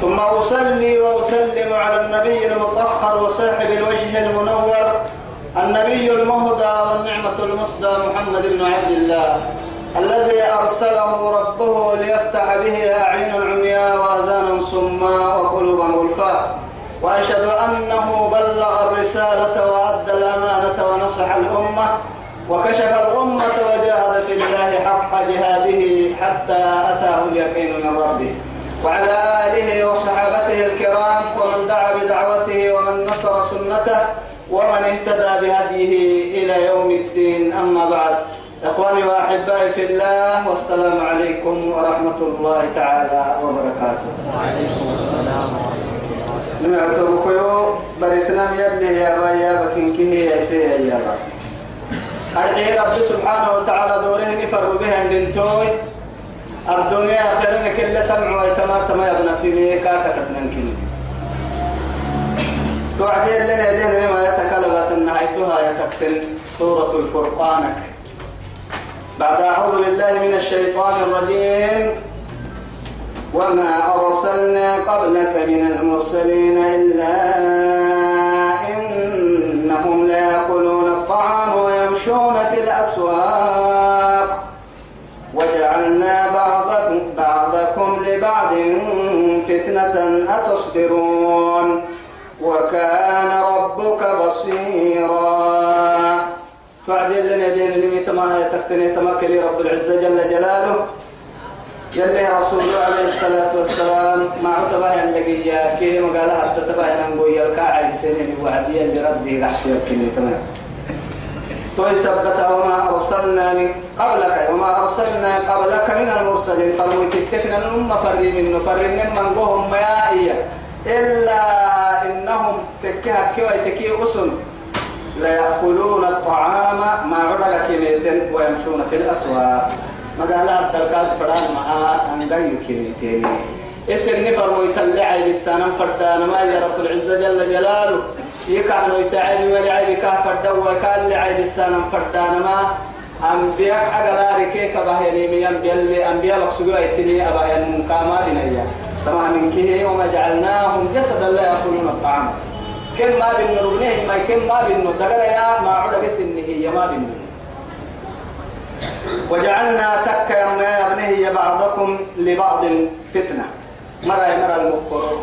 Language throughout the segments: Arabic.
ثم أصلي وأسلم على النبي المطهر وصاحب الوجه المنور النبي المهدى والنعمة المصدى محمد بن عبد الله الذي أرسله ربه ليفتح به أعين العمياء وآذانا صما وقلوبا غلفاء وأشهد أنه بلغ الرسالة وأدى الأمانة ونصح الأمة وكشف الأمة وجاهد في الله حق جهاده حتى أتاه اليقين من ربه. وعلى آله وصحابته الكرام ومن دعا بدعوته ومن نصر سنته ومن اهتدى بهديه إلى يوم الدين. أما بعد إخواني وأحبائي في الله والسلام عليكم ورحمة الله تعالى وبركاته. وعليكم السلام ورحمة الله بريتنا يلي يا بايا بكين كيه يا سي يا با. أرحي رب سبحانه وتعالى دوره نفر بها عندنتوي الدنيا خيرنا كل تمع ويتما تما يبنى في ميكا كتنكين توعدي لنا يدين ما يتكلمت نهايتها يتكتن سورة الفرقان. بعد أعوذ بالله من الشيطان الرجيم. وما أرسلنا قبلك من المرسلين إلا لبعض فتنة أتصبرون وكان ربك بصيرا. فعدل لنا دين اللي تما تكتني تمكلي رب العزة جل جلاله. يلي رسول الله عليه الصلاة والسلام ما عتبه ينلقي كي مقال حتى تبه ينقوي الكاعي بسنين وعديا لربي قحسي يبكني تمام. توي سبت وما أرسلنا من قبلك وما أرسلنا قبلك من المرسلين فرموا تكتفنا الأمة فرين نفرين من قهم ميائية إلا إنهم تكيها كيوي تكي أسن. لا يأكلون الطعام ما عدل كميتين ويمشون في الأسواق. مقالا التركات فران مع أنقل كميتين اسم نفر ويتلعي للسنة فردان ما رب العزة جل جلاله. يكعنوا يتعالي ولعي كافر دوا كان لعي للسنة فردان ما. أنبياء حقا ركيك بهيني من أنبياء اللي أنبياء لقصوا يتني أبا المكامات نيا طبعا من كه وما جعلناهم جسدا لا يأكلون الطعام. كم ما بينو ربنيه ما كم ما بينو دقل يا ما عود قسنه هي ما بينو وجعلنا تك يا ابنه بعضكم لبعض فتنة. مرة مرة المكر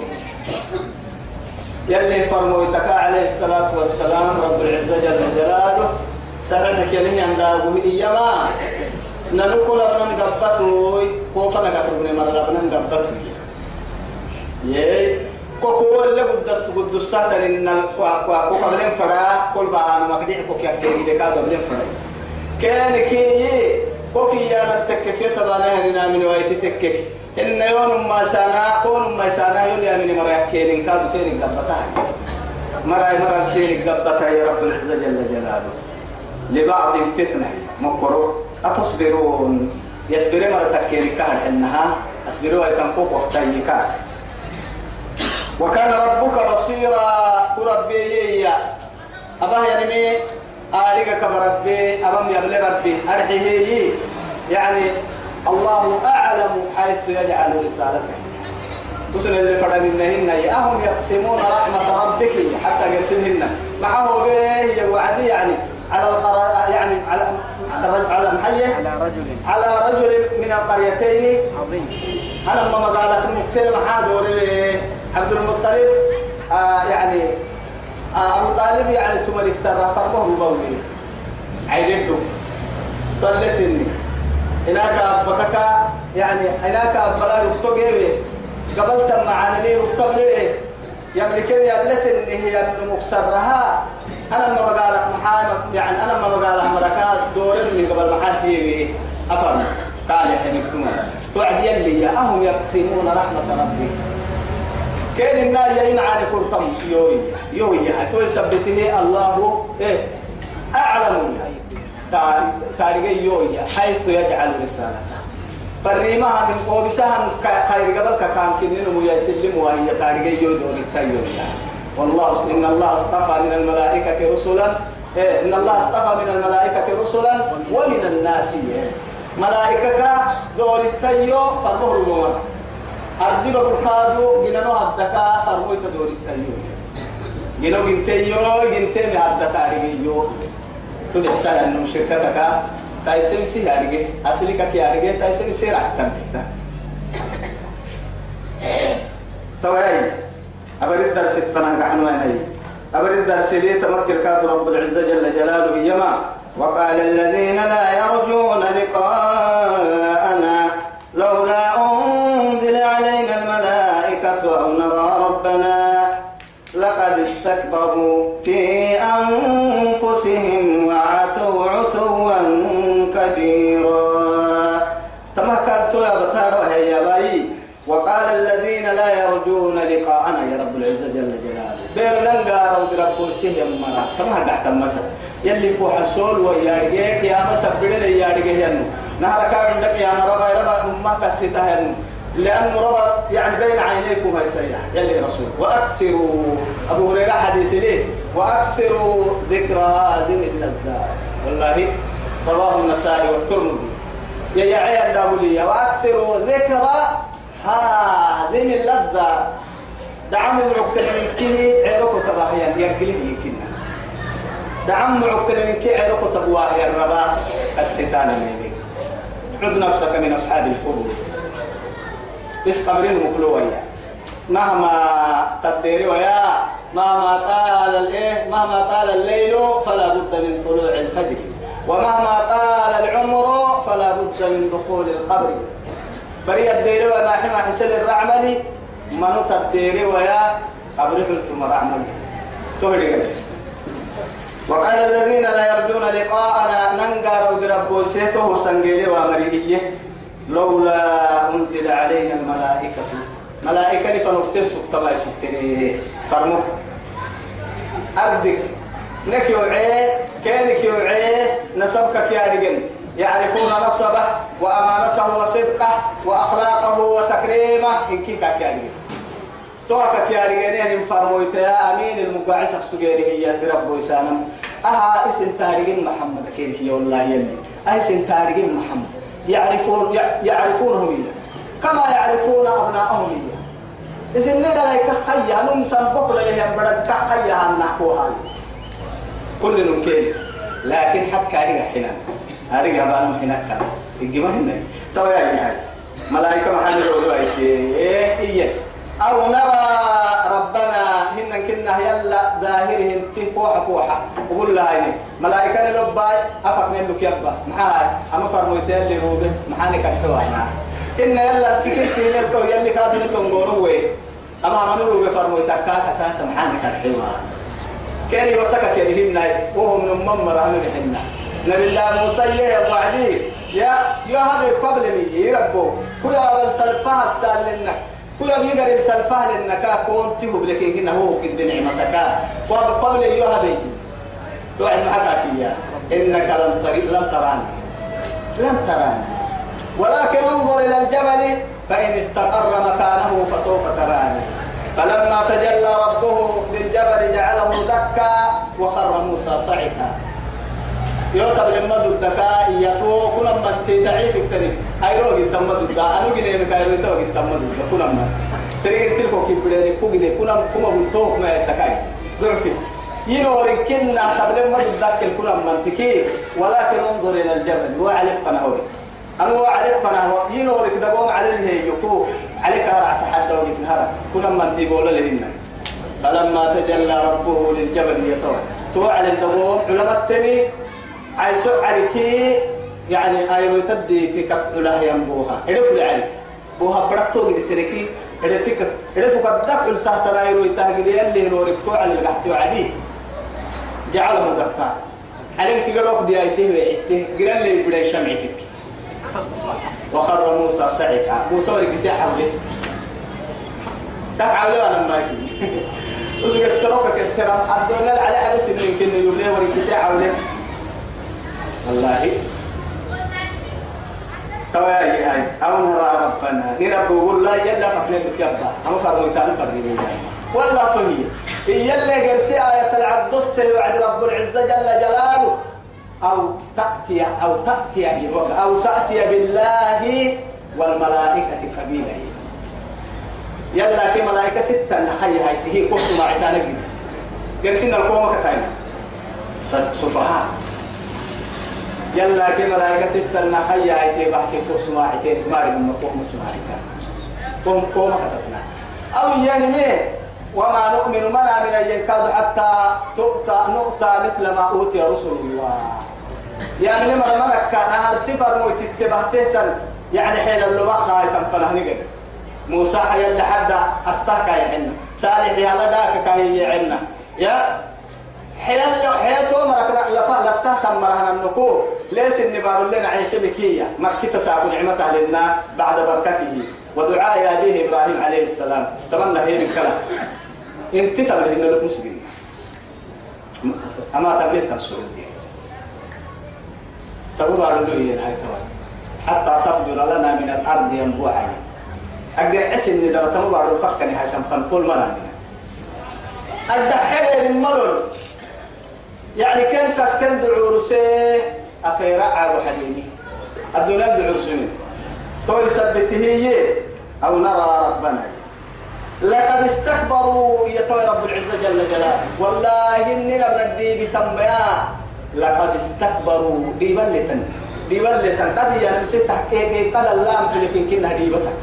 يلي فرموا يتكا عليه الصلاة والسلام رب العزة جل جلاله. سألتك يلي عند أبو يما. ننقل ابن قبطه كوفنا قبطه مرة ابن قبطه يي. كوكو اللي قدس قدس ساتر إن كوا قبلين فرا. كل ما كديه كوكي أكيد دكا قبلين فرا. كان كي كوكي يا نتكك تبانا هنا من وايت تكك إن يوم ما سانا كون ما سانا يولي أمين مرا كيرين كادو كيرين قبطها مرا مرا سيرين قبطها يا رب العزة جل جلاله. لبعض فتنة مكرو أتصبرون؟ يصبرون مرة تكيرين كهر إنها أصبروا يتنقوق وقتا يكاد وكان ربك بصيرا. ربي أبا يعني أريك كبربي. أبم يبلي ربي. أرحيه يعني الله أعلم حيث يجعل رسالته. وسن اللي فرد منهن أهم يقسمون رحمة ربك حتى يقسمهن معه به وعدي يعني على القرار يعني على على على محيه على رجل. على رجل من القريتين. عظيم. أنا ما قالت المكتئب محادور عبد المطلب. آه يعني آه أبو طالب يعني تملك سر فرمه بولي عيدته طل سني هناك أبكك يعني هناك أبلا رفتو جيبي قبلت معاني رفتو ليه يملكني اللسن هي أنه مكسرها أنا ما بقال محامد يعني أنا ما بقال مركات دور من قبل محل هي أفهم. قال يا حبيبكم توعد يلي أهم يقسمون رحمة ربك كان النا يين عن كرتم يوي يوي تو يثبته الله إيه؟ أعلم تاريخ يوي حيث يجعل رسالته. فريمها من قوبسها خير قبل كان كنين ويسلم وهي تاريخ يوي دور التيوي والله إن الله اصطفى من الملائكة رسلا إيه إن الله اصطفى من الملائكة رسلا ومن الناس ملائكة دور التيو فرمه المؤمن أردب كادو جنانو هدكا فرموي تدور التيو جنو جنتيو جنتي مهدى تاريخيو تقول إحسان أنه شركتك تايسن سي هارجي أصلي كي هارجي تايسن سي راستن توي أبرد الدرس فنا كحنو هاي. أبرد الدرس لي تمكن كاد رب العزة جل جلاله يما وقال الذين لا يرجون لقاءنا لولا أنزل علينا الملائكة أو نرى ربنا لقد استكبروا في أنفسهم لقاءنا يا رب العزة جل جلاله. بير لنقا رود ربو سيه مرا. كما قاعد تمتا. يلي فوح السول ويارجيك يا مسبر لي يارجيه ينو نهر كان عندك يا ربا يا ربا ما كسيتها ينو لأنه ربا يعني بين عينيكم هاي سيح يلي رسول. وأكثروا أبو هريرة حديث ليه وأكثروا ذكر هذه اللذات والله رواه النسائي والترمذي. يا يا عيال داولية وأكثروا ذكر هذه اللذات دعموا معكتنا من كه عيركو تباهيا يرقليه يمكننا دعموا معكتنا من كه عيركو تبواهيا الربا الستان ميمي عد نفسك من أصحاب القبور. بس قبرين مقلوية. مهما تديري ويا مهما طال الايه مهما طال الليل فلا بد من طلوع الفجر. ومهما طال العمر فلا بد من دخول القبر. بري الديري وما حما حسن الرعملي منو تديري ويا قبر قلتم الرعملي تهدي وقال الذين لا يرجون لقاءنا ننقر ودربو سيته سنجيلي وأمريكية. لولا أنزل علينا الملائكة. ملائكة فنكتب سكتما يفكري فرمو. أردك. نك يوعي. كانك يوعي. نسبك يا رجل. يعرفون نصبه وأمانته وصدقه وأخلاقه وتكريمه. إن كيك يا رجل. توكك يا رجال يعني فرمويت يا أمين المقاعس سجيري هي رب وسانم أها اسم تاريخ محمد كيف يا والله يلي. اسم تاريخ محمد. يعرفون يعرفونهم إياه. كما يعرفون أبناءهم إياه. إذن ندا لك خيا نم سنبك لهم بدك خيا عن نحكوها كل نمكين لكن حتى هذه حين هذه جبان حين كان. الجماعة هنا تو يا جماعة ملائكة محل رولوا إيه إيه. أو نرى ربنا هن كنا يلا ظاهرهم تفوح فوحة وقول لها هني ملائكة لباي أفك نلوك يبا محاي أما فرمويتين محاني كان حوانا إن يلا تكتين يلكو يلي كاتل تنقورو وي. أما أنا نروبه فرمويتا كاكا كاكا محاني كان حوانا كيري وسكك يلهن وهم نمم مرانو لحنا نبي الله موسى يا وعدي يا يا هذا قبل مي ربو. كل أول سلفها لنا كل بيقدر يسلفها لأنك كون تهو لكن كنا هو كد نعمتك قبل أيها بي توعد معك يا إنك لم تري لم تراني لم تراني ولكن انظر إلى الجبل فإن استقر مكانه فسوف تراني فلما تجلى ربه للجبل جعله دكا وخر موسى صعقا يوتب لما الدكا يتو كنا من تضعيف التريك ايرو جتم ددا انو جنيه مكايرو يتو جتم ددا كنا من تريك تلكو كي بدري كو جدي كنا كما بنتوك ما سكاي ضعفي ينور كنا قبل ما تدك كنا من تكي ولكن انظر إلى الجبل واعرف فنهوري أنا واعرف فنهور ينور كده قوم على الهي يكو عليك هرع تحدى وجت هرع كنا من تيبول لهن فلما تجلى ربه للجبل يتوه سوى على الدبور علماء عايسو عركي يعني ايرو تدي في كب له ينبوها ادف العلي بوها بركتو قد تركي ادفك ادفك الدق تحت الايرو تهجد يلي نورك تو على القحت وعدي. جعل مدكا. علمك قالوك دي ايته وعدته قرن لي بداي شمعتك وخر موسى صعقا موسى ورقتي حوله تقع له أنا ما يكون وسوق السروق كسرة الدولة على حبس إنه يمكن يبليه ورقتي حوله والله. تواجي هاي أو نرى ربنا. نرى بقول لا يلا ففنا لك يبقى أما فرميتان فرمي والله تهي يلا قرسي آية العدس وعد رب العزة جل جلاله. أو تأتي أو تأتي أو تأتي بالله والملائكة قبيلة. يلا كي ملائكة ستة. نخي هاي. هي كفت مع عتانك قرسينا القومة كتاين. سفهاء يلا كي ملائكة ستة نخي هاي تي بحكي كفت مع عتانك ماري من مقوم سمع عتانك قوم قومة كتفنا أو يعني مين وما نؤمن منا من ينكاد حتى تؤتى نؤتى مثل ما أوتي رسل الله. يعني لما مرك كان هل سفر موت اتبعته يعني حين اللبخ هاي تنفله نقل موسى اللي حد استاكا يا حنا صالح يا لداك كاي يا عنا. يا؟ حيل حياته مرك لفا لفته تمرهنا النكو ليس النبار لنا عيش بكية. مركي تساعد نعمته لنا بعد بركته. ودعاء أبيه إبراهيم عليه السلام. تمنى هي الكلام إنت تبلغ إنه لك مسلمين. أما تبلغ تنصر الدين تقول على اللي هاي حتى تفجر لنا من الأرض ينبوعا أقدر عسن إذا تمو بعد الفقني هاي تنفن كل مرة. الدحيل الملل يعني كان كسكن دعور سي أخيرا عارو حليني الدنيا دعور سنين طول سبته أو نرى ربنا. لقد استكبروا يتوى رب العزة جل جلاله. والله إننا بندي بثميا لقد استكبروا ديبلتن ديبلتن قد ينمسي تحكيك قد اللام تلكين كنا ديبتك.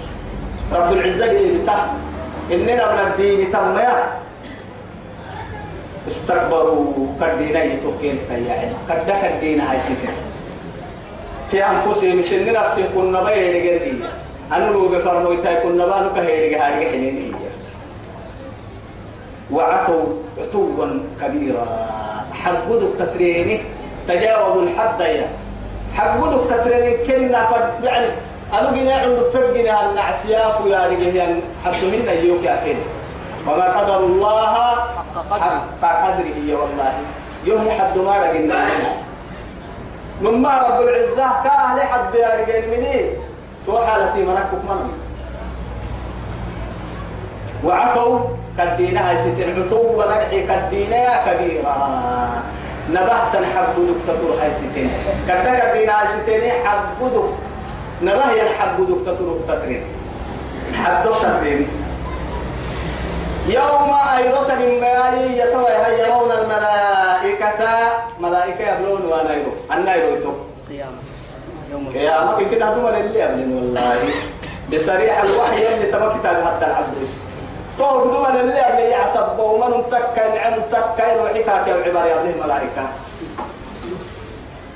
رب العزة ديبتا إننا بندي بثميا استكبروا كدينا يتوكين تياعين كدا كدينا هاي سكر. في أنفسهم سن نفسهم كنا بين جدي أنا لو بفرموا يتاي كنا بانو كهيرج هارج حنين وعتوا عتوا كبيرا. حقودك تتريني. تجاوزوا الحد يا. حقودك تتريني كنا فرد يعني أنا جينا عند فرقنا النعسياف ويا رجال حتى من يوك يا فين وما قدر الله حق قدره. والله. يوم حد ما رجعنا الناس. مما رب العزة كأهل حد يا رجال مني. تو حالتي مركب من وعتوا كدينا هاي ستين عتو ونرحي كدينا يا كبيرا نبهت حق دكتور هاي ستين كدا كدينا هاي ستين حق دك. نبه ينحق دكتور تترين حد تترين يوم أيرت من ماي يتوى يرون الملائكة. ملائكة يبلون ونيرو النيرو يتو قيامة. قيامة كده هدوما اللي يبلن والله. بصريح الوحي اللي تبقى كتاب حتى العبدوس طوق دوما اللي يبلن يعصب ومن تكا نعم تكا يروحي كاكي وعبار يبلن الملائكة.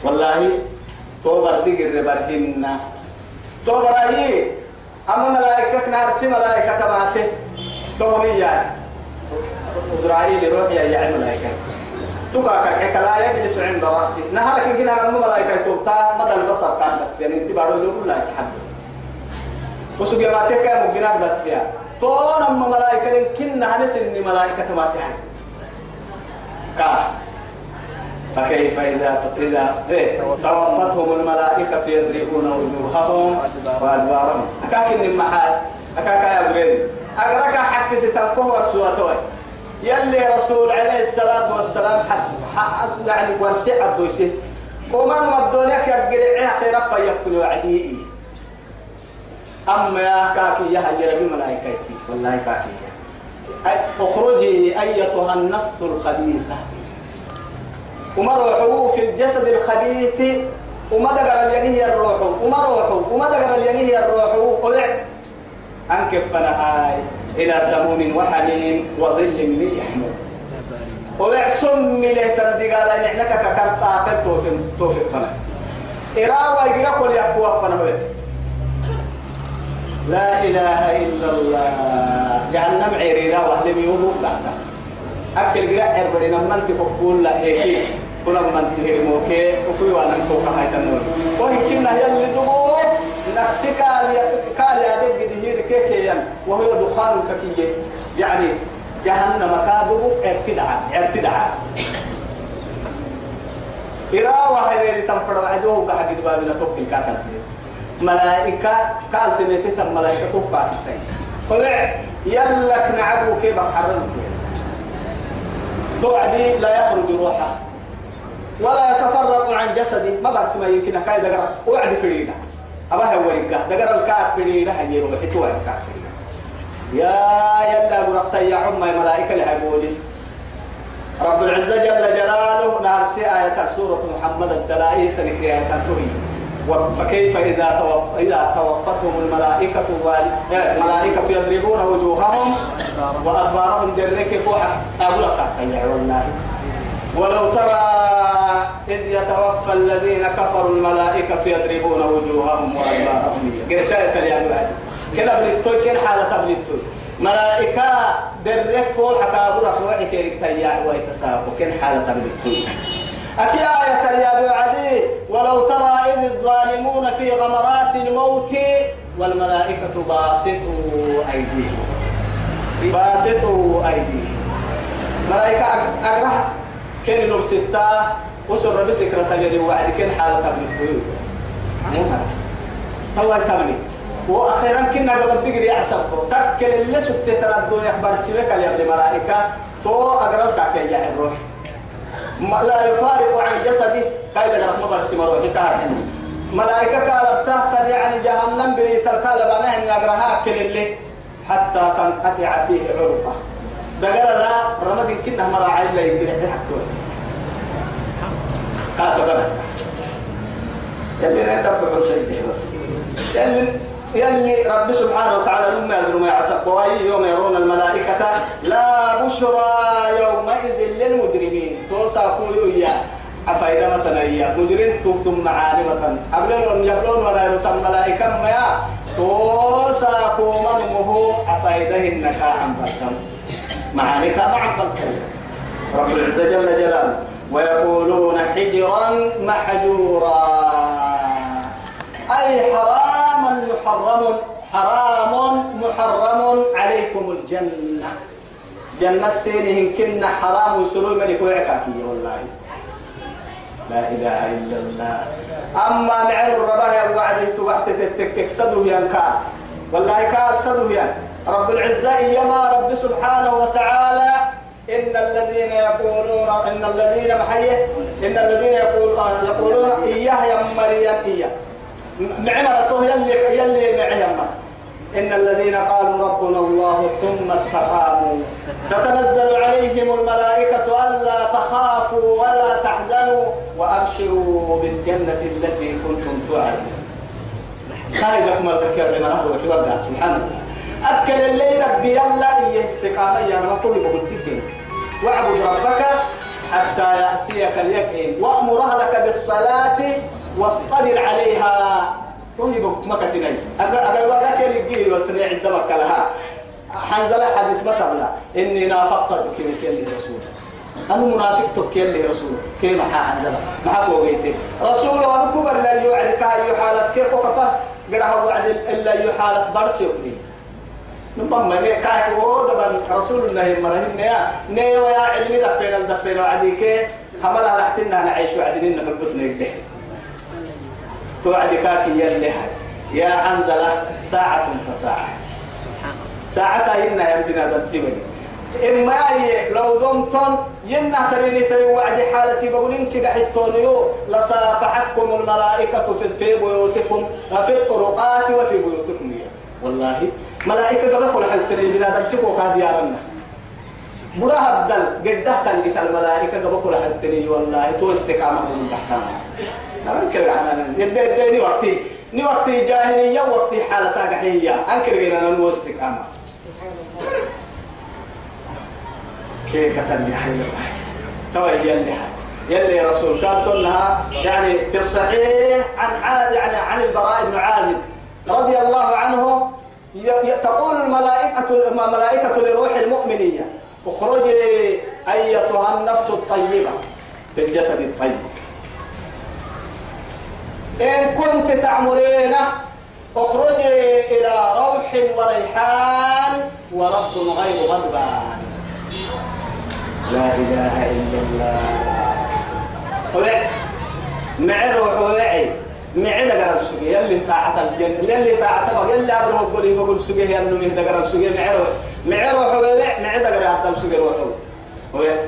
والله توبر دقر برهن. توبر أيه أما ملائكة نارسي ملائكة تبعته تومية إسرائيل روحي يا ملائكة تقع كحك لا يجلس عند رأسي نهارك يمكن أنا مو ملائكة توبتا مدى البصر كانت يعني انت بارو له لا يحب وسوق ما تكا ممكن أقدر فيها طول أما ملائكة يمكن هنس إني ملائكة ما تحب كا فكيف إذا إذا توفتهم الملائكة يضربون وجوههم وأدبارهم أكاك إني محال أكاك يا برين. أقرأك حق ستنكوه ورسوة يلي رسول عليه الصلاة والسلام حق يعني ورسع الدوسي ومن ما الدنيا كبقرع خير فيفكن وعدي أما يا كاكي يا هجر بملائكتي والله كاكي. أخرجي أيتها النفس الخبيثة. وما روحه في الجسد الخبيث. وما دقر الينيه الروح وما روحه. وما دقر الينيه الروح وقلع أنكف فنهاي إلى سموم وحميم وظل من يحمل. ويعصم له تندقال أن إحنا ككرت آخر توفي توفي فنا إراوة يقرأ كل يقوى فنا لا إله إلا الله. جهنم عيريرا وأهل ميوبو بعد أكل قرأ عربنا من تقول لا هيك كنا من تهرموك وفي وأنا نكوك هاي تنور. وهي كنا يلي دبو نفسي قال يا دق دهير كيكيا وهو دخان ككية. يعني جهنم كادو ارتدعا ارتدعا. إراوة هذي تنفر وعدوه قاعد بابنا توكل كاتب ملائكة قال تنتي تم ملائكة توقع كتاي. طلع يلك نعبو كيف حرمك توعدي لا يخرج روحه. ولا يتفرق عن جسدي. ما برس ما يمكن كاي دقر وعد فريدة. أباها ورقة. دقر الكاف فريدة هي روح توعد الكاف يا يلا برقت يا عم ملائكة لها بوليس. رب العزة جل جلاله نارسي آية سورة محمد الدلائي سنكري آية تنتهي. فكيف إذا توف إذا توفتهم الملائكة الملائكة يضربون وجوههم وأدبارهم درك فوحة أقول لك يا والله ولو ترى إذ يتوفى الذين كفروا الملائكة يضربون وجوههم وأدبارهم. قرسالة اليوم بعد كلا بلتوي كل حالة بلتوي ملائكة درك فوحة كابورة روحي كيرك تياع ويتساقوا. كل حالة بلتوي أكي آية يا عدي. ولو ترى إذ الظالمون في غمرات الموت والملائكة باسطوا أيديهم. باسطوا أيديهم. ملائكة أقرأ كان لهم ستة وسر بسكرة اللي وعد كان حالة من الطيور هو تبني وأخيرا كنا قبل تجري عسبه تكل اللي سكت ترى الدنيا أخبار سيبك اللي ملائكة. تو أقرأ لك يا الروح لا يفارق عن جسدي. رحمه الله سيما روحي كارحن ملائكة قالت تحت يعني جهنم بريت القالب أنا إن أقرأها كل اللي حتى تنقطع فيه عرقة. دقال لا رمضي كنا مراعي لا يقدر بها كوي كاتب أنا. يلي ندب حسين بس. يلي يلي رب سبحانه وتعالى لما يدروا ما يعصب يوم يرون الملائكة لا بشرى يومئذ للمجرمين. توسع قولوا يا أفايدة يا مجرم توفتم معاني أبلون يبلون ولا يرتم ملائكة ما توسع قوما مهو. أفايدة النكا عن بلتم معاني كما عن بلتم رب العزة جل جلاله. ويقولون حجرا محجورا. أي حراما محرم حرام محرم عليكم الجنة. جنة سينهم كنا حرام وسرور ملك وعكاكي والله. لا إله إلا الله. أما معن الربايا وعده تبحت تتكك سدو ينكا والله كان سدو ين رب العزة يما رب سبحانه وتعالى إن الذين يقولون إن الذين محيه إن الذين يقولون يقولون إياه يا مريم إياه معمرته يلي يلي معيما إن الذين قالوا ربنا الله ثم استقاموا. تتنزل عليهم الملائكة ألا تخافوا ولا تحزنوا وأبشروا بالجنة التي كنتم توعدون. خارج الذكر لما نهر وشبابها سبحان الله. أكل الليل ربي يلا إيه استقامة يا ما طلب قلت واعبد ربك حتى يأتيك اليقين. وأمر أهلك بالصلاة واصطبر عليها. صهيب ما كتني أبا أبا وذاك اللي يجي وسمع الدمك لها حنزل حديث ما تبلا إني نافقت كلمة الرسول أنا منافق تكيل لي رسول. كيف محا حنزل؟ محا بوغيتي رسول وأنا كبر لا يوعدك هاي حالة كيف وكفى قرأها وعد إلا يحالة برسي نبما ما كاي هو دبن رسول الله مرهن يا نيا ويا علمي دفينا دفينا وعديك حمل على حتنا نعيش وعدين نحبس نجده توعد كاكي يلي يا حنزلة ساعة فساعة ساعة هنا يمكن هذا التبني إما لو دمتم ينا تريني تري وعد حالتي بقول إنك قحطون يو لصافحتكم الملائكة في بيوتكم في الطرقات وفي بيوتكم يا والله ملائكة قبل كل حاجة تري بنا دمتكوا كاد يارنا بڑا هدل قده تنجت الملائكة قبل كل حاجة تري والله تو استقامة من تحتها. أنكر أنا يبدأ يديني وقتي ني وقتي جاهلية وقتي حالة تاقحية أنكر غير أنا نوستك أما كيف كتن حي توا يلي يلي رسول كانت لها يعني في الصحيح عن عاد يعني عن البراء بن عازب رضي الله عنه تقول الملائكة الملائكة لروح المؤمنية اخرجي أيتها النفس الطيبة في الجسد الطيب. إن كنت تعمرين اخرجي إلى روح وريحان ورب غير غضبان لا إله إلا الله. وعي. معر وحوعي معر قرب سجي يلي طاعة الجنة يلي طاعة يلي أبره بقولي بقول سجي يا نمي ده قرب سجي معر معر وحوعي معر ده قرب سجي وحوعي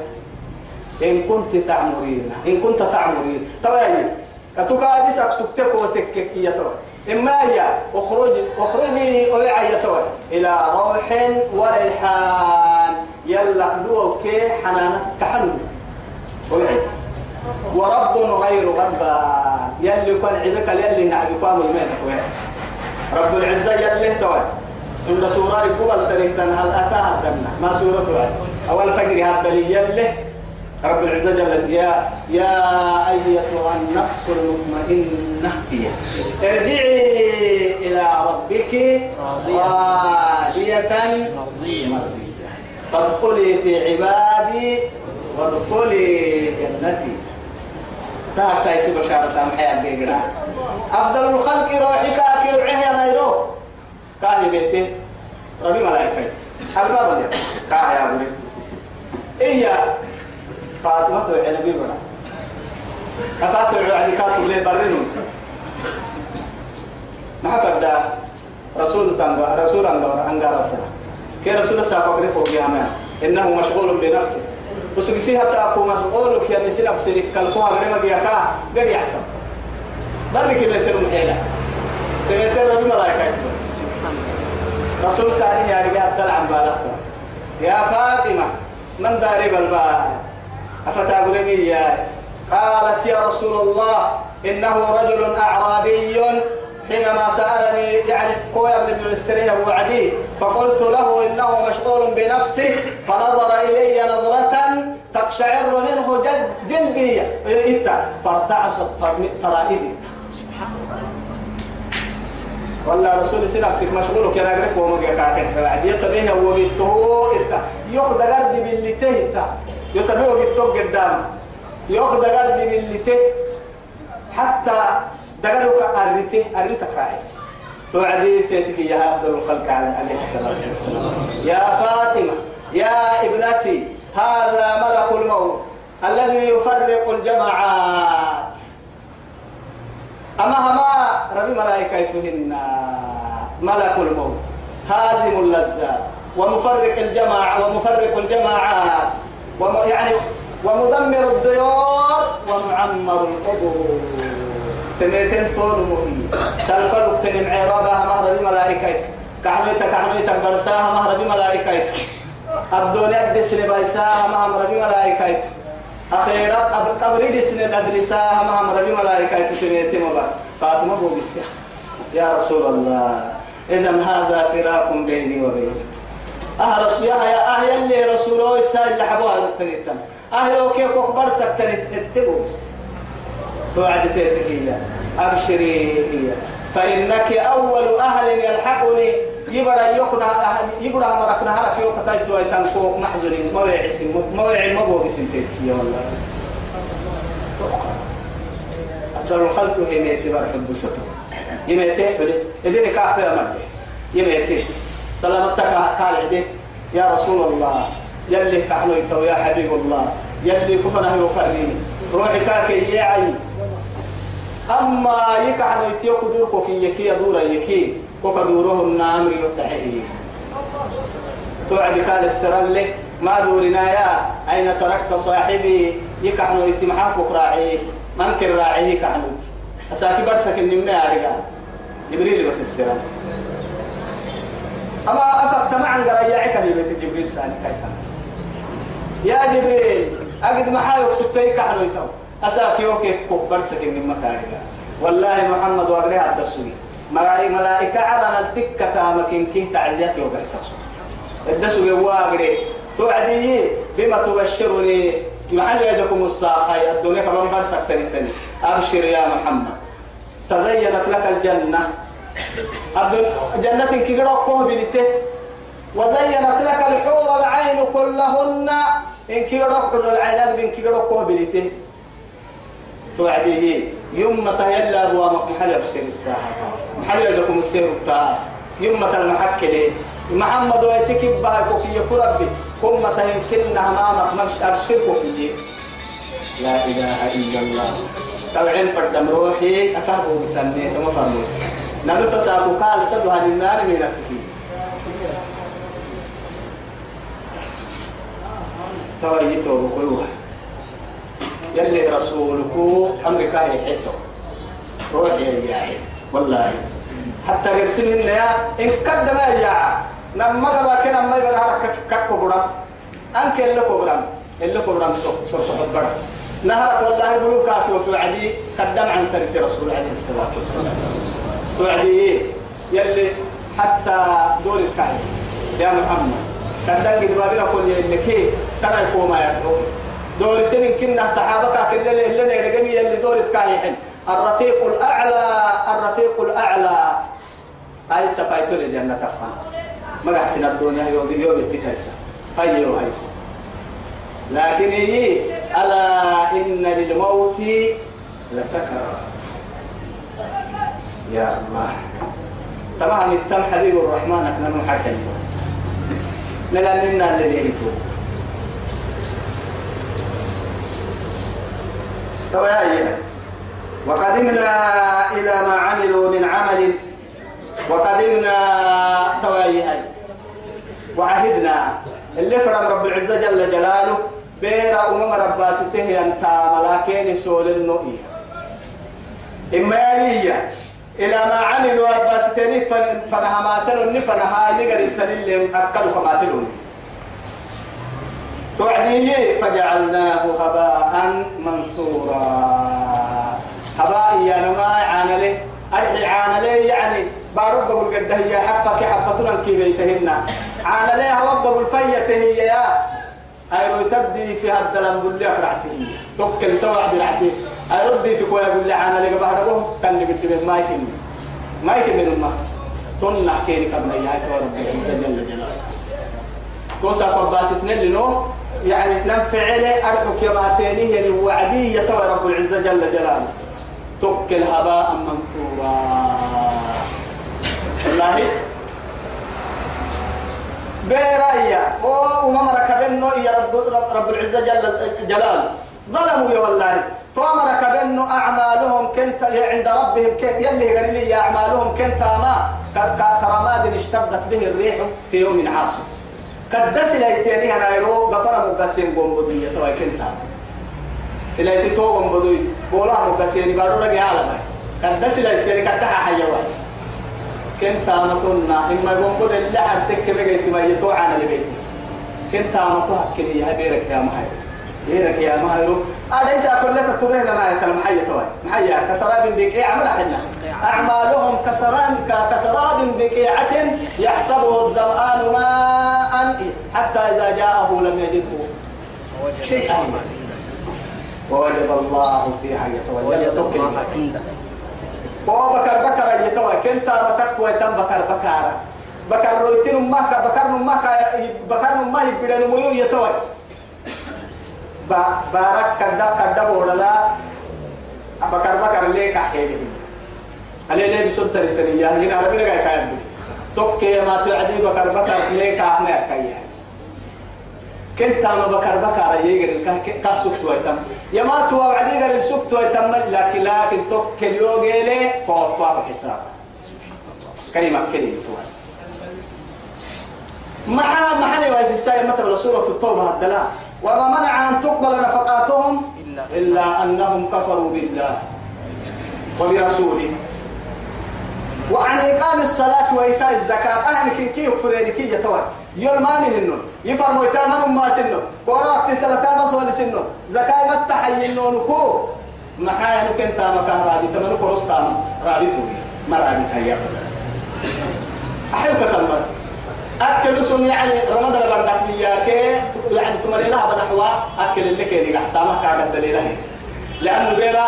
إن كنت تعمرين. إن كنت تعمرين. طبعا كتوكا ديسك سكتك وتكك يا طبعا إما هي أخرج أخرجي أوعي طبعا إلى روح وريحان. يلا قلوه كي حنانا. كحنو. ورب غير غضبان يلي كان عبك يلي نعبك المين رب العزة يلي توي. عند سورة قبل تريتن هل أتاها الدنة ما سورة أول فجر هذا يلي. رب العزة جل يا يا أيتها النفس المطمئنة. ارجعي إلى ربك راضية. مرضية. فادخلي في عبادي وادخلي جنتي. تاك تايسي بشارة محيا بيقرأ. أفضل الخلق روحك أكل عهيا نيرو كاهي بيتي. ربي ملايكة. أرباب اليوم كاهي أبو إيا. فاطمة وعنبي بنا. أفاتوا على كاتب لي برنون ما فدا رسول تنغا رسول أنغا أنغا رفنا كي رسول ساقو قد فوق إنه مشغول بنفسه. بس كسيها ساقو مشغول كي نسي نفسي كالكوها غير ما جيكا غير يحسن برك بيتر محيلا بيتر ربي ملايكة. رسول ساني يا رجال دلع بالك. يا فاطمة من داري بالبال؟ أفتابرني يا قالت يا رسول الله إنه رجل أعرابي حينما سألني يعني كويا بن السرية وعدي فقلت له إنه مشغول بنفسه فنظر إلي نظرة تقشعر منه جلد جلدي إنت فارتعصت فرائدي. والله رسول سي نفسك مشغول كنا غيرك وما كاكن حوادي يتبيه هو بيتو انت يوك دغرد باللي انت يتبيه بيتو قدام يوك دغرد باللي حتى دغرك اريته أريتك راعي توعدي تيتك يا أفضل الخلق عليه الصلاة والسلام. يا فاطمة يا ابنتي هذا ملك الموت الذي يفرق الجماعات. أما هما ربي ملائكتهن ملك الموت هازم اللذات ومفرق الجماعة ومفرق الجماعات وم يعني ومدمر الديار ومعمر القبور. تنيتين فون مهي سلفلك تنم عرابها مهر بملائكته كحنويتا كحنويتا برساها مهر بملائكته الدنيا دسني بايساها مهر بملائكته أخيرا قبر دسني ندرساها مهر بملائكته تنيتين مبا فاطمة بوبسيا يا رسول الله. إذا هذا فراق بيني وبينك أه رسول يا أه يلي رسوله السائل اللي حبوها التنيتان أه يوكي كوكبر سكتني اتبوس توعد تيتك أبشري هي فإنك أول أهل يلحقني. يبرا يكون يبرا مركنا هرك يوك تايتو تنكو محزن يعسن ما يعلم ما بو بسن تيتك يا والله. أفضل الخلق هي ميت بارك البسطة. يميت بلي إذن كافي أمر يميت سلامتك قال عدي يا رسول الله. يلي كحلو يا حبيب الله. يلي كفنا يفرني روحي كاكي يا عين أما يكحن يتيو كدور كوكي يكي يدور يكي كوكا دوره النامر يفتحيه توعد كان السرل ما دورنا يا أين تركت صاحبي؟ يكحن يتمحاك راعي ممكن راعي يكحن أساكي برسك النمنا يا رجال. جبريل بس السرل أما أفكت معا قريعك بيت جبريل سالي كيف يا جبريل أقد محايك سبتي كحن يتو أساك يوكي كبر سكن من مكانك والله محمد وريها الدسوي. ملاي ملائكة على التكة تامكين كي تعزيات يوكي حساس الدسوي واقري. توعدي بما تبشرني. محل يدكم الساخي. الدنيا كمان برسك تاني أبشر يا محمد. تزينت لك الجنة. جنة كوه بلته وزينت لك الحور العين كلهن. إن كيرو حور العين بين كيرو كوه بلته توعديه. يوم تهيلا أبوا محل يفسر الساحة محل يدكم السير بتاع يوم المحكلة محمد ويتكب بها كوكي كربي كم تهيمكن أمامك مش أبشر كوكي لا إله إلا الله. توعين فردم روحي. أكابو بسنة. ما فهموا نانو تساقو قال سدوها للنار من التكي تويتو بقلوها يلي رسولك أمريكا يحيطو. روحي يا عيد والله. حتى يرسل لنا إن قدم يا نما قبا كنا ما يبرا رك ككو برام. أنك اللي كبرام اللي كبرام سوق سوق نهرك والله بلو كافي وفي عدي قدم عن سنة رسول عليه الصلاة والسلام. توعدي. يلي حتى دور الكاهن. يا محمد. قدم قد بابنا كل يلي كي ترى يقوم يدعو دور التنين كنا صحابك كنا اللي نرجمي يلي دور الكاهن الرفيق الأعلى الرفيق الأعلى. هاي سفايتو لجنة تفهم. ما أحسن الدنيا يوم يوم التكايسة فيو هايس لكن هي ألا إن للموت لسكرة. يا الله. طبعا التم حبيب الرحمن إحنا نحكي لنا الذي يتوب طبعا وقدمنا إلى ما عملوا من عمل وقدمنا توايهي وعهدنا. اللي فرم رب العزة جل جلاله بيرا أمم رباسته أنت ملاكين سول النؤية إما يليا إلى ما عملوا رباستين فنها ماتلون فنها نقر التنين أكلوا فماتلون. توعديه فجعلناه هباء منثورا. هباء يا نما عانله أرحي عانله يعني بارب بقول قد هي حفك حفتنا كي بيتهن. عانله هو بقول فيته هي يا. أيرو تبدي في هذا الدلم قول لي أقرعته توكل توعد رعته أيردي في كوي قول لي عانله بعده كان نبت ما يكمل ما يكمل ما. تون نحكي لك ابن يا رب جل جلاله توسع قباستنا لنو؟ يعني ننفعل أرحك يا تانيه الوعدية رب العزة جل جلاله. تكل هباء منثورا والله. بيرايا أو وما ركبنو يا رب رب العزة جل جلاله. ظلموا يا والله. فما ركبنو أعمالهم كنت عند ربهم كنت يلي قال لي أعمالهم كنت ما كرماد اشتدت به الريح في يوم عاصف. كدس ليتيني أنا يرو غفر مقسم بومبوديه تو كنت سلايتي تو بومبودي بولا مقسم بارو رجع على كدس ليتيني كتها حيوان. كنت أمتنا إما يقوم اللي عندك بقيت ما يتوعى على البيت كنت أمتها كلي يا بيرك يا محيط بيرك يا محيط أليس أقول لك ترين أنا أنت المحيط توي. محيا كسراب بقيع عمل حنا أعمالهم كسراب كسراب بقيعة يحسبه الظمآن ماء حتى إذا جاءه لم يجده شيئا. ووجد الله فيها يتوجد الله عنده هو بكر بكر يتوى كنت بتك ويتم بكر بكارا بكر رويتين ما كا بكر ما كا بكر ما يبدأ نمو يتوى بارك كدا كدا بولا بكر بكر ليك حيله عليه ليه بسنت التنية هنا عربي لقى كاين توكي ما تعدي بكر بكر ليك أحنا كاين كنت أنا بكر بكر يجري كاسوك ويتم يا ما تو وعدي قال السوق تو يتم لكن لكن توك اليوم لي فوق حساب كلمة كلمة تو مع محل وعز السائل مثل سورة التوبة الدلاء وما منع أن تقبل نفقاتهم إلا أنهم كفروا بالله وبرسوله. وعن إقام الصلاة وإيتاء الزكاة أهل كي كي يكفرين كي يتوى يول ما من النون يفرموا يتامن ما سنو وراء تسلتا بصول سنو زكاة ما تحيي النون كو محايا نكن تاما كهرابي تمنو كروس تاما رابي توي ما رابي هيا أحيو كسل بس أكل سن يعني رمضان بردك لياك يعني تمري لها بنحوا أكل اللي كيني أحسامك كاغد دليلها لأنه بيرا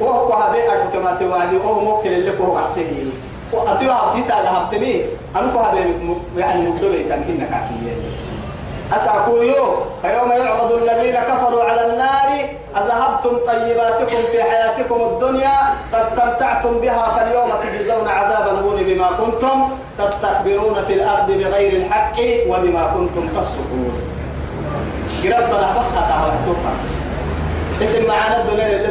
وهو هذا أرجو كما توعدي وهو ممكن اللي هو عسيه وأتيو عبدي تاجا هبتني أنا كو هذا يعني مكتوب يتمكن كاكية أسأكو يو فيوم يعرض الذين كفروا على النار أذهبتم طيباتكم في حياتكم الدنيا فاستمتعتم بها فاليوم تجزون عذاب الهون بما كنتم تستكبرون في الأرض بغير الحق وبما كنتم تفسقون. ربنا بخطها وحتوها اسم معانا الدنيا اللي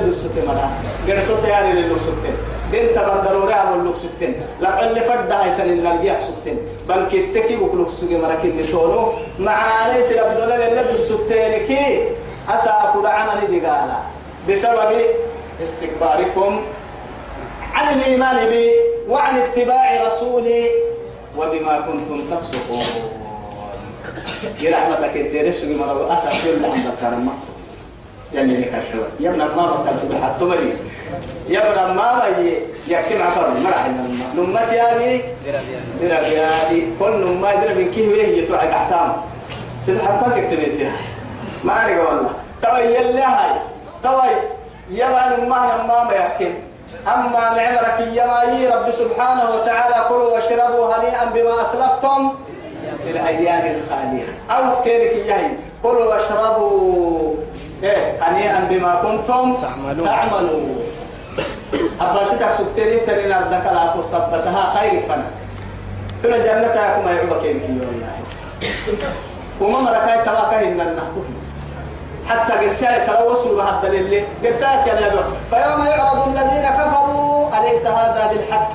منا غير سوتي يعني اللي لو سوتي بنت بندروري عمل لو سوتين لعل فردا هيتن النالجيا سوتين بنك تكي بكلوك سوتي مراكين نتونو. معانا سير الدنيا اللي دو السوتين كي أسا كل عمل دي قالا بسبب استكباركم عن الإيمان بي وعن اتباع رسولي وبما كنتم تفسقون. يرحمتك الدرس بمرة أسا كل عند الكرمة يعني كشوة يا ابن ما بكر سبحة يا ابن ما بي يكتم عفر مرح نمت يا بي درا بيادي كل نما درا من كيه ويه يتوعد أحكام سبحة تكتب ما أعرف والله. توي يلي هاي. توي يبا نما نما ما يحكم أما معمرك يا رب سبحانه وتعالى كلوا واشربوا هنيئا بما أسلفتم في الأيام الخالية. أو كيرك يهي كلوا واشربوا إيه هنيئا بما كنتم تعملون. تعملون. أباسيتك سبتيني ترين أردك لا تصبتها خير فنا كنا جنتها كما يعبك يمكن والله وما مركاي تواكا إن النحتوه حتى قرشاية تلوصوا بهذا الدليل. قرشاية كان يقول فيوم يعرض الذين كفروا أليس هذا بالحق؟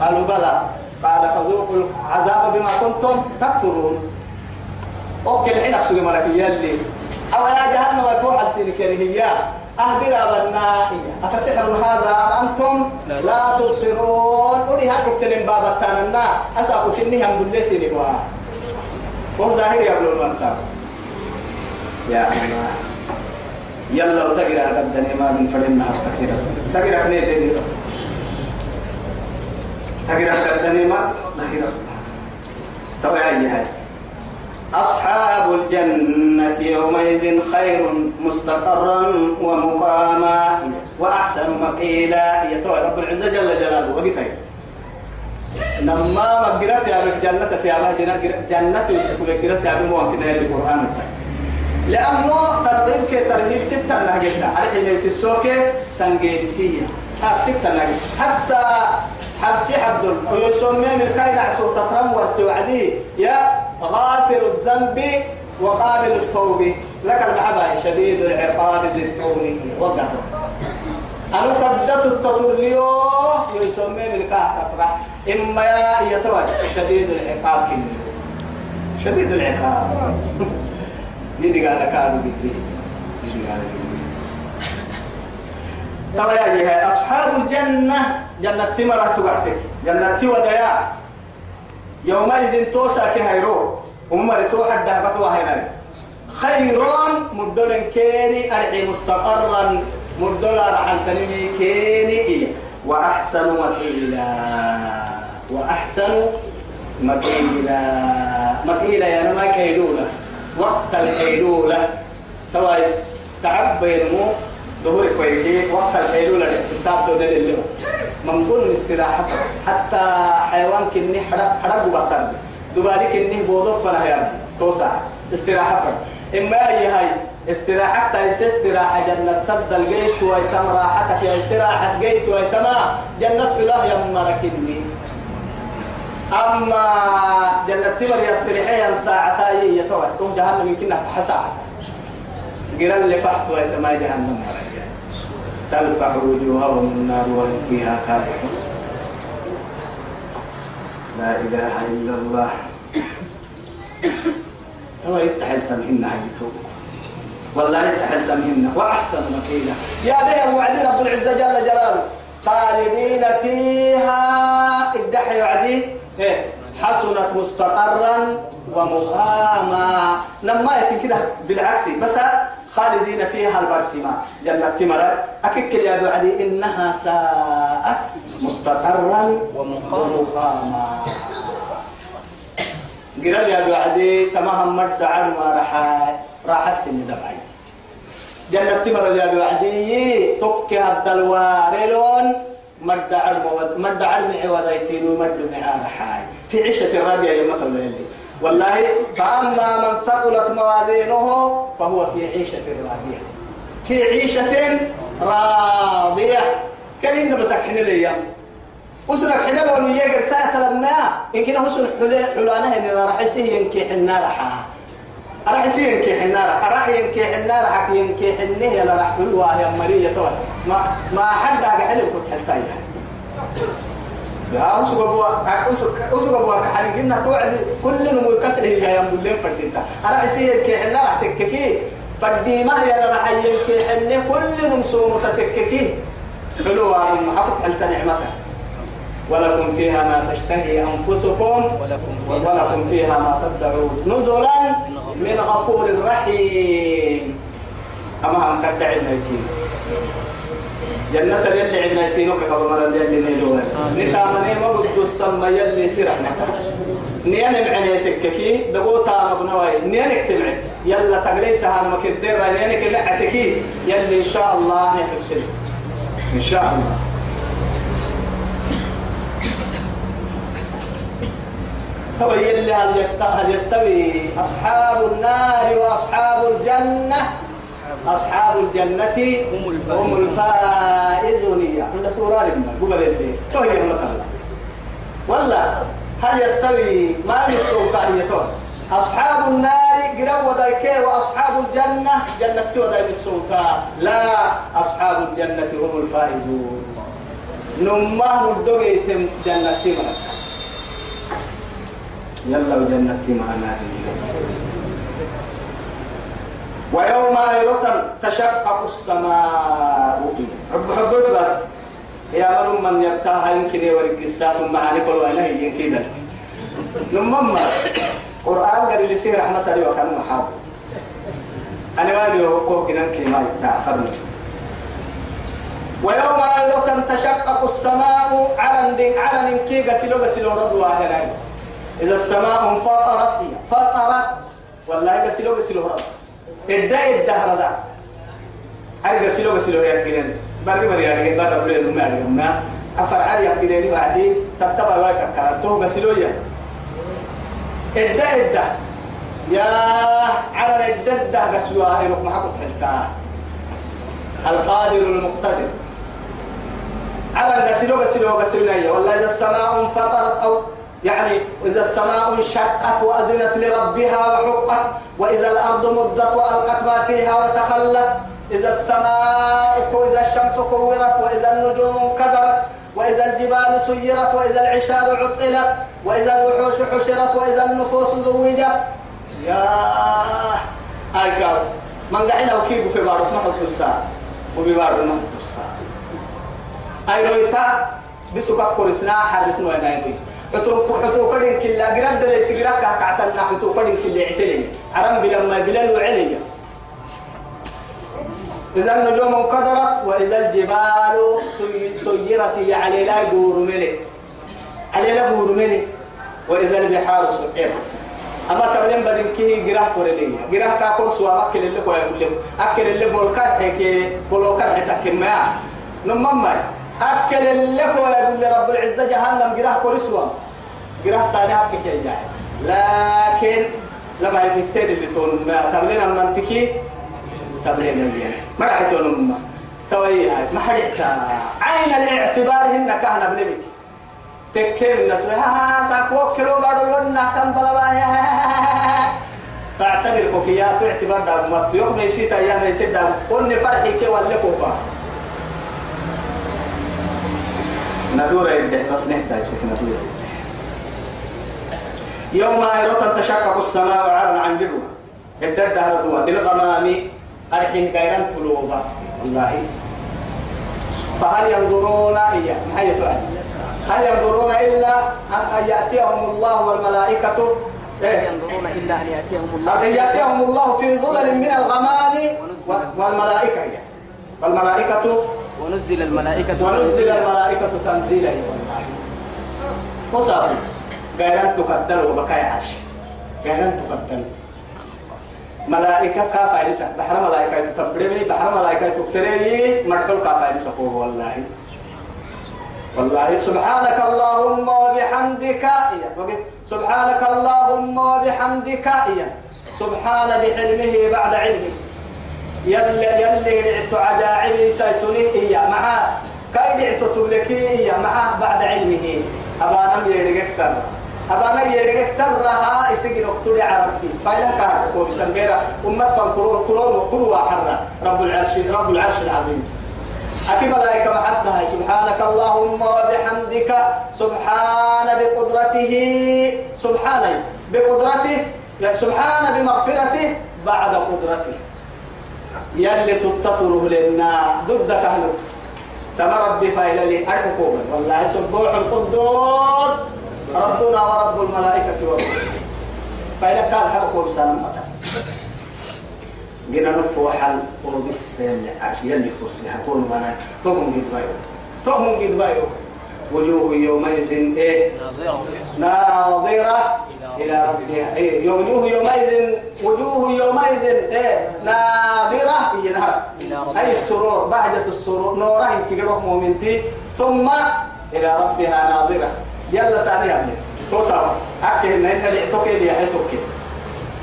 قالوا بلى. قال فذوقوا العذاب بما كنتم تكفرون. أوكي الحين أقصد مركيا اللي. أو يا جهنم ويفوح السينك أهدر أبنائي أفسحر هذا أم أنتم؟ لا. تبصرون. أولي هاكم تنين بابا تاننا أساقوا شنها من لسيني وهو ظاهر يبلو المنساب يا الله. يلا وتقرأ قدني ما من فلنا استكيرا تقرأ كني زي تقرأ قدني ما ظاهرا تو يا هاي. أصحاب الجنة يومئذ خير مستقرا ومقاما وأحسن مقيلا. يتوى رب العزة جل جلاله. وقتها لما مقرأت يا رب جنة يا رب جنة يسكن مقرأت يا رب ممكن هي القرآن. لأنه ترغيب كي ترغيب ستة نهجتنا على حين يسسوك سنجيدسية ها ستة نهجت حتى حبسي حدل ويسمي من كاين عسو تترم ورسي يا غافر الذنب وقابل التوب لك المحبة شديد العقاب ذي التوب وقته أنا كبدت التطرليو يسمي من كاه تطرح إما يتوج. شديد العقاب كني. شديد العقاب. يدي قال كانوا بدي يدي قال ترى يا أصحاب الجنة جنة ثمرة تقعتك. جنة وديا يومئذ توسا كهيرو ومر توحد دهبك وهينا خيرون مدل كيني أرحي مستقرا. مدل رحل تنمي كيني وأحسن مقيلا. وأحسن مقيلا. مقيلا يا ما كيدولا. وقت الحيلولة سواء تعب بينمو ظهور كويكي وقت الحيلولة ستاب دون اللي من كل استراحة حتى حيوان كني حرق حرق وبطر دبالي كني بوضف فلا يا توسع. استراحة إما أي هاي استراحة تايس استراحة جنة. تبدل جيت ويتم راحتك يا استراحة جيت ويتم جنة في الله يا مركني أما جنة تمر يستريحي ساعة يتوه جهنم يمكن نفح ساعة قرن اللي فحت ويتما جهنم. تلفح وجوههم النار وهم فيها كافرون لا إله إلا الله. هو يتحل تمهن حقته والله يتحل تمهن وأحسن مكيلا يا به وعد رب العزة جل جلاله. خالدين فيها. ادحي وعدي. إيه. حسنت مستقرا ومقاما. لما كده بالعكس. بس خالدين فيها البرسمة جنة تمرة أكيد يا وعدي إنها ساءت مستقرا ومقاما. قرال يا وعدي تمام مرت عرما راح راح السن دبعي. جنة تمر يا وعدي تبكي الدلوارلون مد عرم مد عرم عوضيتين ومد معاه حاي في عيشة راضية يا مثل الليل. والله فأما من ثقلت موازينه فهو في عيشة راضية. في عيشة راضية. كريم بس حنا ليا. وسنا حنا لو يجر ساعة لما يمكن حسن حلانه إن راح يسيه ينكي حنا راح. راح يسيه ينكي حنا راح. راح ينكي حنا راح ينكي حنه يلا راح. حلوة يا مرية ما ما حد حلو كنت حلتاي يا أسوق أبوا أسوق أسوق أبوا كحال قلنا توعد كل نمو كسره يا يوم الليل فردينتا. أنا يسيه كي حنا راح تككي. فدي ما هي أنا راح ينكي حنه كل نمسو متتككي حلوة محطة حلتا نعمتها ولكم فيها ما تشتهي أنفسكم. ولكم ولكم فيها ما تدعون نزلا من غفور رحيم. أما أن تدعي الميتين. جنة يلي عبنيتين وكفر مرة يلي نيلوها نتامني ما بدو السما يلي سرحنا. نيان معنيتك كي دقوتا مبنوي نيانك تمعي يلا تقريتها أنا مكدر نيانك لعتكي يلي إن شاء الله نحسن إن شاء الله. هو يلي هل يستوي, هل يستوي أصحاب النار وأصحاب الجنة؟ أصحاب الجنة هم الفائزون. هم الفائزون. يا عند سورة لما قبل اللي تو هي مثلا ولا هل يستوي ما يستوي قائيتون أصحاب النار قروا ودايك وأصحاب الجنة؟ جنة ودايك السلطان. لا أصحاب الجنة هم الفائزون. نمه مدوغيتم جنة مرة يلا وجنة معنا ويوم أيضا تشقق السماء. حب حب بس. يا من من يبتاها يمكن يورق الساعة معاني كل هي يمكن نمم قرآن قال لي سير رحمة الله وكان محاب. أنا ما لي هو كنا كلمة تعفرنا ويوم أيضا تشقق السماء على على كي غسلوا غسلوا رضوا هنا إذا السماء انفطرت فطرت. والله غسلوا غسلوا رضوا إدى إدى هذا. أرجع غسلوا غسلوا يا جنين بري بري أرجع برا بري لما أرجع ما أفر عاري أفكي بعدي. تبتبع وايك كارتو غسلوا يا. إدى إدى يا على إدى غسلوا هيروح معك تحلتا. القادر المقتدر. على غسلوا غسلوا غسلنا والله إذا السماء انفطرت أو يعني إذا السماء انشقت وأذنت لربها وحقت وإذا الأرض مدت وألقت ما فيها وتخلت إذا السماء وإذا الشمس كورت وإذا النجوم انكدرت وإذا الجبال سيرت وإذا العشار عطلت وإذا الوحوش حشرت وإذا النفوس زوجت. يا أيكاو من قعنا وكيف في بارو ما حط الساعة وببارو ما حط الساعة أي رويتا بسوكا كورسنا حرسنا وينايبي حتو حتو كدين كلا قرب دل تقرب كعتنا حتو كدين كلا عتلين عرم بلما بلال وعليا إذا النجوم انقدرت وإذا الجبال سي- سيرت على لا يدور ملك على لا يدور ملك وإذا البحار سئرت أما تبلين بدن كي جراه كورليا جراه كاكور سوا أكل اللي لهم أكل اللي بول كرح كي بولو كرح تكمل نمم أكل اللي كوي يقول رب العزة جهنم جراه كورسوا جراه ساني أكل كي جاي. لكن لما يبتدي اللي تون ما تبلين أما تكي تبلين اللي ما راح تون أمه. توي ما حرقت عين الاعتبار هن كهنا بنبي تكيم الناس ها تاكو كيلو بارو لنا كم بلا فاعتبر كوكيات اعتبار دا مت يوم يسيت أيام يسيت دا قلني فرحي كي ولا ندور يده بس يسيت ندور يوم يرى تشقق السماء عرض عن جلوة ابتدى هذا دوا بالغمام أرحيه غيران تلوبا والله. فهل ينظرون إياه ما هي تؤدي هل ينظرون إلا أن يأتيهم الله والملائكة؟ لا إيه؟ ينظرون إلا أن يأتيهم الله أن يأتيهم الله في ظلل من الغمام والملائكة. والملائكة ونزل الملائكة وننزل الملائكة تنزيلا. والله وصافي غيران تقدر وبكاي عاش غيران تقدر ملائكة كافارسة بحر ملائكة تتبرمي بحر ملائكة تكفري مرحل كافارسة والله. والله. سبحانك اللهم وبحمدك. سبحانك اللهم وبحمدك. يا سبحان بحلمه بعد علمه. يلي يلي رعت عجائب سيتوني إيا معاه كاي رعت تبلكي إيا معاه بعد علمه. أبانا يرجع سر أبانا يرجع سرها يسجل اقتل عربي. فإلا كان هو بسنبيرا أمة فانكرون كرون وكروا حرة رب العرش رب العرش العظيم. أكي ملائكة محدها سبحانك اللهم وبحمدك. سبحان بقدرته. سبحان بقدرته. سبحان بمغفرته بعد قدرته. يلي تتطره لنا ضدك أهله تما ربي فايلة لي. أرحكم والله سبوح القدوس. ربنا ورب الملائكة والروح. فايلة كان حركم سلامة جينا نفو حل وبس عرش يلي كرسي. حكون وأنا تهم قد تهم قد وجوه يومئذ إيه؟ ناظرة إلى ربها. إيه وجوه يومئذ وجوه يومئذ إيه؟ ناظرة. هي نهر. أي السرور بعد السرور. نورا إنك جروح مؤمنتي. ثم إلى ربها ناظرة. يلا ثانية توصل. أكل إن إن توكي لي توكي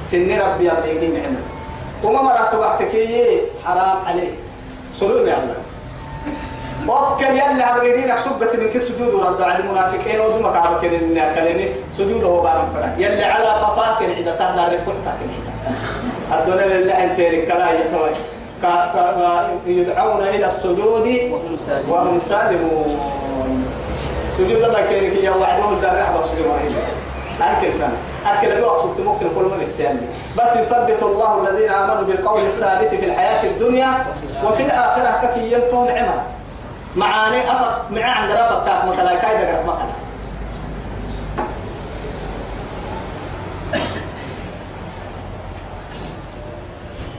سن ربي أبيكي محمد وما مرات وقتك حرام عليه سلوم يا الله وكل يلا عبريدين سبت من كل سجود ورد على المنافقين ودم كعب كلين كلين سجود هو بارم فرق يلا على قفاك عند تهنا ركوع تاكل الدنيا لله أنت كلا يتوي. يدعون إلى السجود وهم سالمون. سجود الله كيرك يا وعدهم الدرع بصير أكل فن أكل سبت ممكن كل من بس يثبت الله الذين آمنوا بالقول الثابت في الحياة الدنيا وفي الآخرة ككي يمتون عمر معاني أفق معاه عند رفق كاك مثلا. كايدا قرف مثلا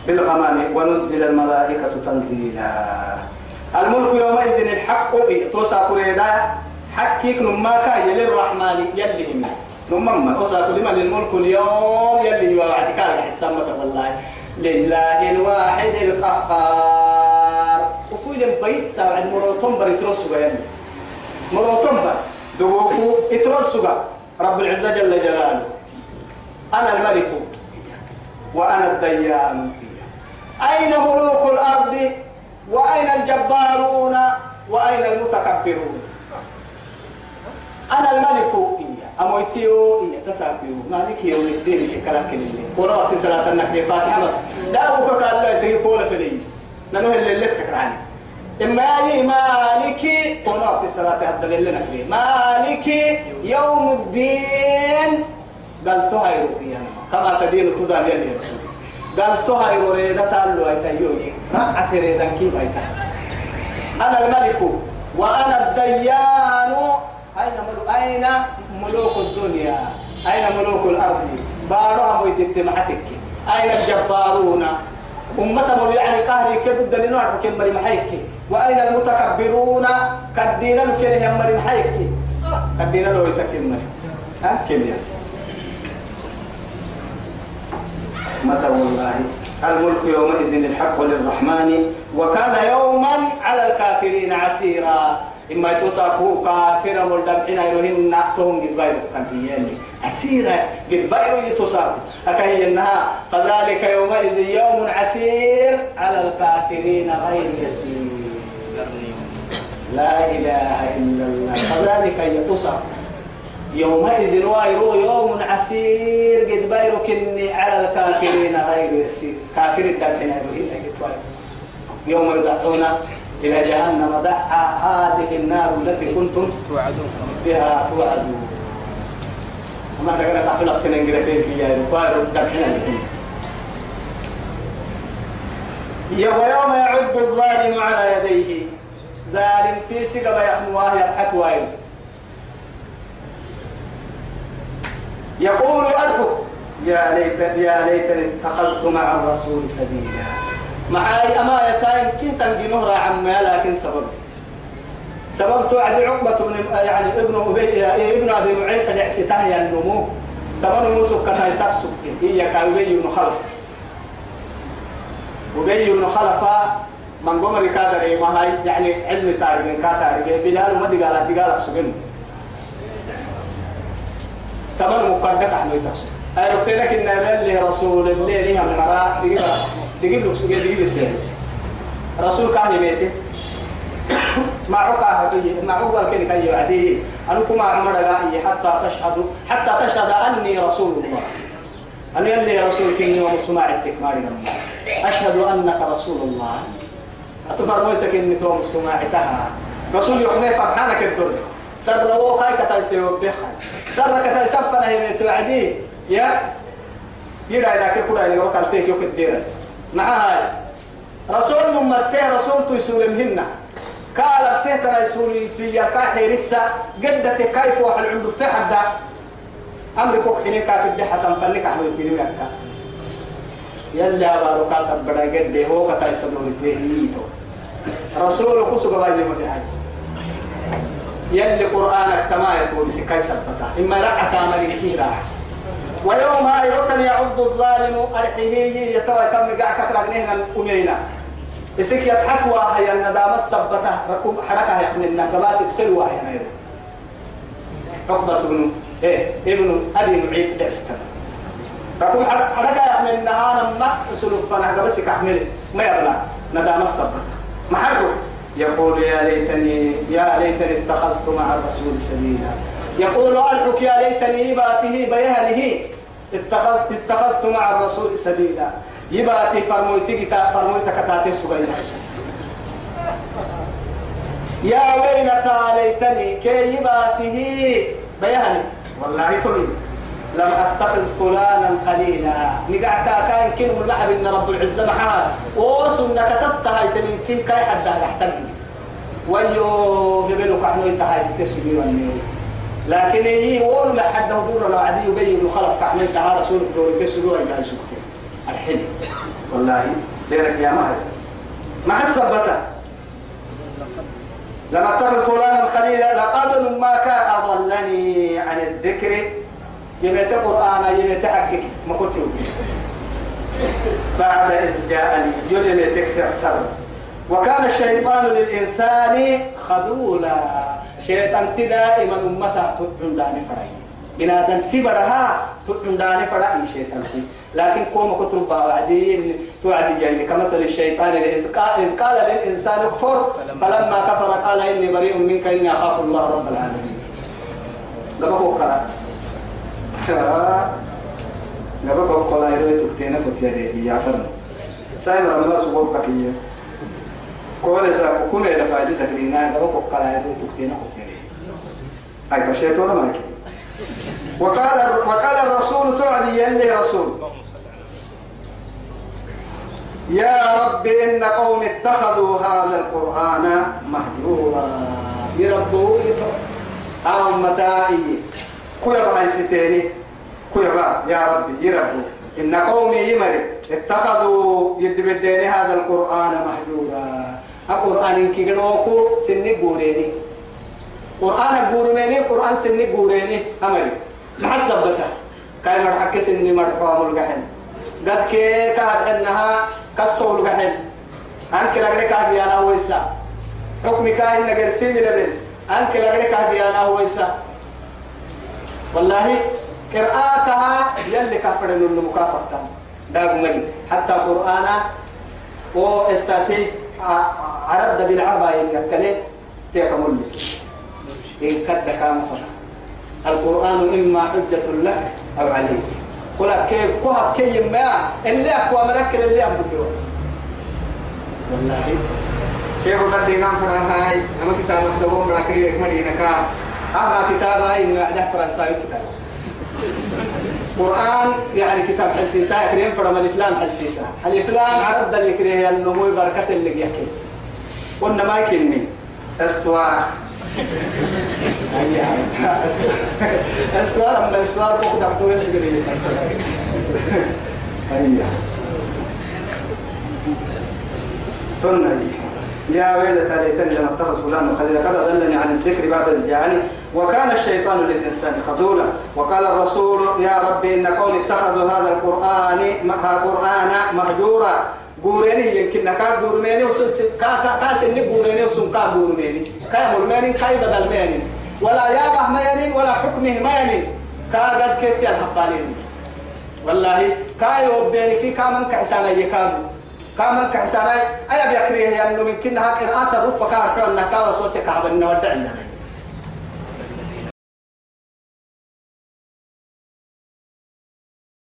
بالغمام ونزل الملائكة تنزيلا. الملك يومئذ الحق. توسع كريدا. حكيك نماكا يلي الرحمن يلي هم. نمما توسع كل من الملك اليوم يلي يوعدك على حسامة والله لله الواحد القهار. وفويل بيس بعد مروتون بر يترس يعني. مروتون بر دوكو يترس رب العزة جل جلاله. أنا الملك وأنا الديان. أين ملوك الأرض؟ وأين الجبارون؟ وأين المتكبرون؟ أنا الملك. أمويتيو إياه. تسابيو. مالك يوم الدين كلاك اللي ورا صلاة النحل فاتحة. داوك قال لا تجيب ولا فلي ننوه اللي اللي تكرعني إما لي مالك ورا صلاة هذا اللي نحل مالك يوم الدين قال تهايرو كما تدين تدان يلي رسول قال تهايرو ريدا تالو أيتيوني رأت ريدا كيف أيتا أنا الملك وأنا الديان. أين ملوك أين ملوك الدنيا؟ أين ملوك الأرض؟ بارو أمويت محتك أين الجبارون؟ ملو يعني قهري كدد لنوع كم مري محيك وأين المتكبرون؟ كدين لكن هم مري محيك كدين لو يتكلم ها؟ كم يعني؟ متى والله؟ الملك يومئذ الحق للرحمن وكان يوما على الكافرين عسيرا. إما يتصاقوا كافرا والدمحين يروهن نعتهم قد بايرو كان عسيرا قد بايرو يتصاقوا أكهي إنها فذلك يومئذ يوم عسير على الكافرين غير يسير. لا إله إلا الله. فذلك يتصاقوا يومئذ وايرو يوم عسير قد بايرو كني على الكافرين غير يسير. كافر يروهن يوم يدعون إلى جهنم دعا هذه النار التي كنتم توعدون. بها توعدون. ما تقدر من كده في دحين ويوم يعد الظالم على يديه. ظالم تيسي قبا يحمواه يبحث وايد. يقول أرجو. يا ليت يا ليتني اتخذت مع الرسول سبيلا. معاي أما يتاين كي تنجنوه عما لكن سبب. سبب توعد عقبة من يعني ابن أبي ابن أبي معيط الإعسته يا النمو. تمام موسى كتا يساق سكتي هي كان أبي بن خلف. أبي بن خلف من قمر كادر ما هاي يعني علم تاريخ كاتاريخ. بلال ما دقال دقال سجن تمام مقدك أحمد تقصد أي ربتلك إن اللي رسول اللي لها مرا. تجيب له سجل تجيب السياسي رسول كان يميته. معك هدي معك كن كي يعدي أنا كما عمر حتى تشهد حتى تشهد أني رسول الله. أنا يلي رسول كين يوم سماعتك ماري أشهد أنك رسول الله. أتفرميتك إني توم سماعتها رسول يحمي فرحانك الدر سر لو كاي كتاي سيو بخا سر كتاي سفنا هي توعدي يا؟ يدا إذا كده اللي وقت تيك يوك الديرة. معها رسول من مسيح رسول تيسول مهنا قال بسيطة رسول يسير كاحي رسا قدت كيف واحد عنده في حدا أمر كوك حيني كاتب دي حتى مفنك أحمد تيري ويكا يلي أبارو كاتب بدا قد هو كتاي سدوري تيهيتو رسول كسو قبائل مدهاي يلي قرآنك تما يتولي سكاي سبتا. إما رعتا ملكي راح. ويوم يوتن يعض الظالم أرحيه يتوى كم قاع كفر أغنينا أمينا. إسك يتحتوى هي الندامة السبتة ركوب حركة يحملنا قباسك سلوى هي نيرو عقبة بن إيه ابن أبي معيد. بأسكن ركوب حركة يحملنا أنا ما سلوف فانا قباسك أحمل ما يبنى ندامة السبتة ما حركة؟ يقول يا ليتني يا ليتني اتخذت مع الرسول سبيلا. يقول ألحك يا ليتني يباته بيهنه. اتخذت اتخذت مع الرسول سبيلا. يباتي فرمويتك فرمويتك تاتي سبيلا يا ويلتى ليتني كي يباته بيهني. والله تري لم أتخذ فلانا خليلا. نقع كان كلمة اللحب إن رب العزة محال. وسنة كتبتها يتلين كي كاي حدا يحتاج ويو قبلوا كحنو انتهى ستة والنيل لكن هي وول ما حد دور لو عادي يبين خلف كحنو انتهى رسول دور كسروا يا سكتين الحين والله ليرك يا مهر مع السبتة لما اتخذ فلانا خليلا لقد ما كان أضلني عن الذكر. يبيت قرآن يبيت حقك ما كنت بعد إذ جاءني يلي تكسر سر وكان الشيطان للإنسان خذولا. شيطان دائما أمته تدعنداني فرعي بنادم تبرها تدعنداني فرعي شيطان لكن كوم كتب بعدين توعد جاي كمثل الشيطان إذ قال للإنسان اكفر فلما كفر قال إني بريء منك إني أخاف الله رب العالمين. لما بكرة لما بكرة يروي تكتينا كتير يا فرن. سايم رمضان سبوك كتير كل سا كل إلى فايدة سكرينا لما بكرة يروي تكتينا كتير أي بشيء ولا ما وقال وقال الرسول تعدي يلي رسول يا رب إن قوم اتخذوا هذا القرآن مهجورا يربوا ها أمتائي كويا بهاي ستيني كويا با يا رب يربوا إن قومي يمر اتخذوا يدبدين هذا القرآن مهجورا القرآن كي جنوكو سني بوريني قرآن بورميني قرآن سني بوريني أمري. محسب بك كاي مرحك سني مرحوا ملقحن. قد كي كانت إنها كسول قحن أنك لقد كاد يانا ويسا. حكمي كاين نقر سيمي لبن أنك لقد كاد يانا ويسا. والله قراءتها يلي كفر إنه مكافأة داغ من. حتى قرآن أو استاتي عرض بالعبا يكتلي تيكمل إن كد كام القرآن إما حجة لك أو عليك. قل كيف كوها كي ما؟ اللي أقوى مركل اللي أبدو والله. شيخ قد ينام فرها هاي أما كتاب الدوام راكري مدينة كا. أما كتاب هاي إنه أحدث فرنساوي كتاب. قرآن يعني كتاب حلسيسا يكريم فرم الإفلام حلسيسا الإفلام عرض اللي كريه النمو بركة اللي يحكي. قلنا ما يكلمني. استواء. استواء أما استواء فوق لي تنهي يا ويلتى ليتني لم اتخذ فلان خليلا قد اضلني عن الذكر بعد جاءني وكان الشيطان للانسان خذولا وقال الرسول يا رب ان قوم اتخذوا هذا القران قرانا مهجورا بوريني يمكن كا بورميني وسن كا كا كا سن بوريني وسن كا بورميني كا مرميني كاي بدل ميني ولا يابه ميني ولا حكمه ميني كا قد كيت الحقانين والله كاي وبينك كا من كعسانا يكادو كامل كحساناي أيا بيكريه إنه من كنا قراءة الرفة كان حنا كاوا سوسي كعب النودع يعني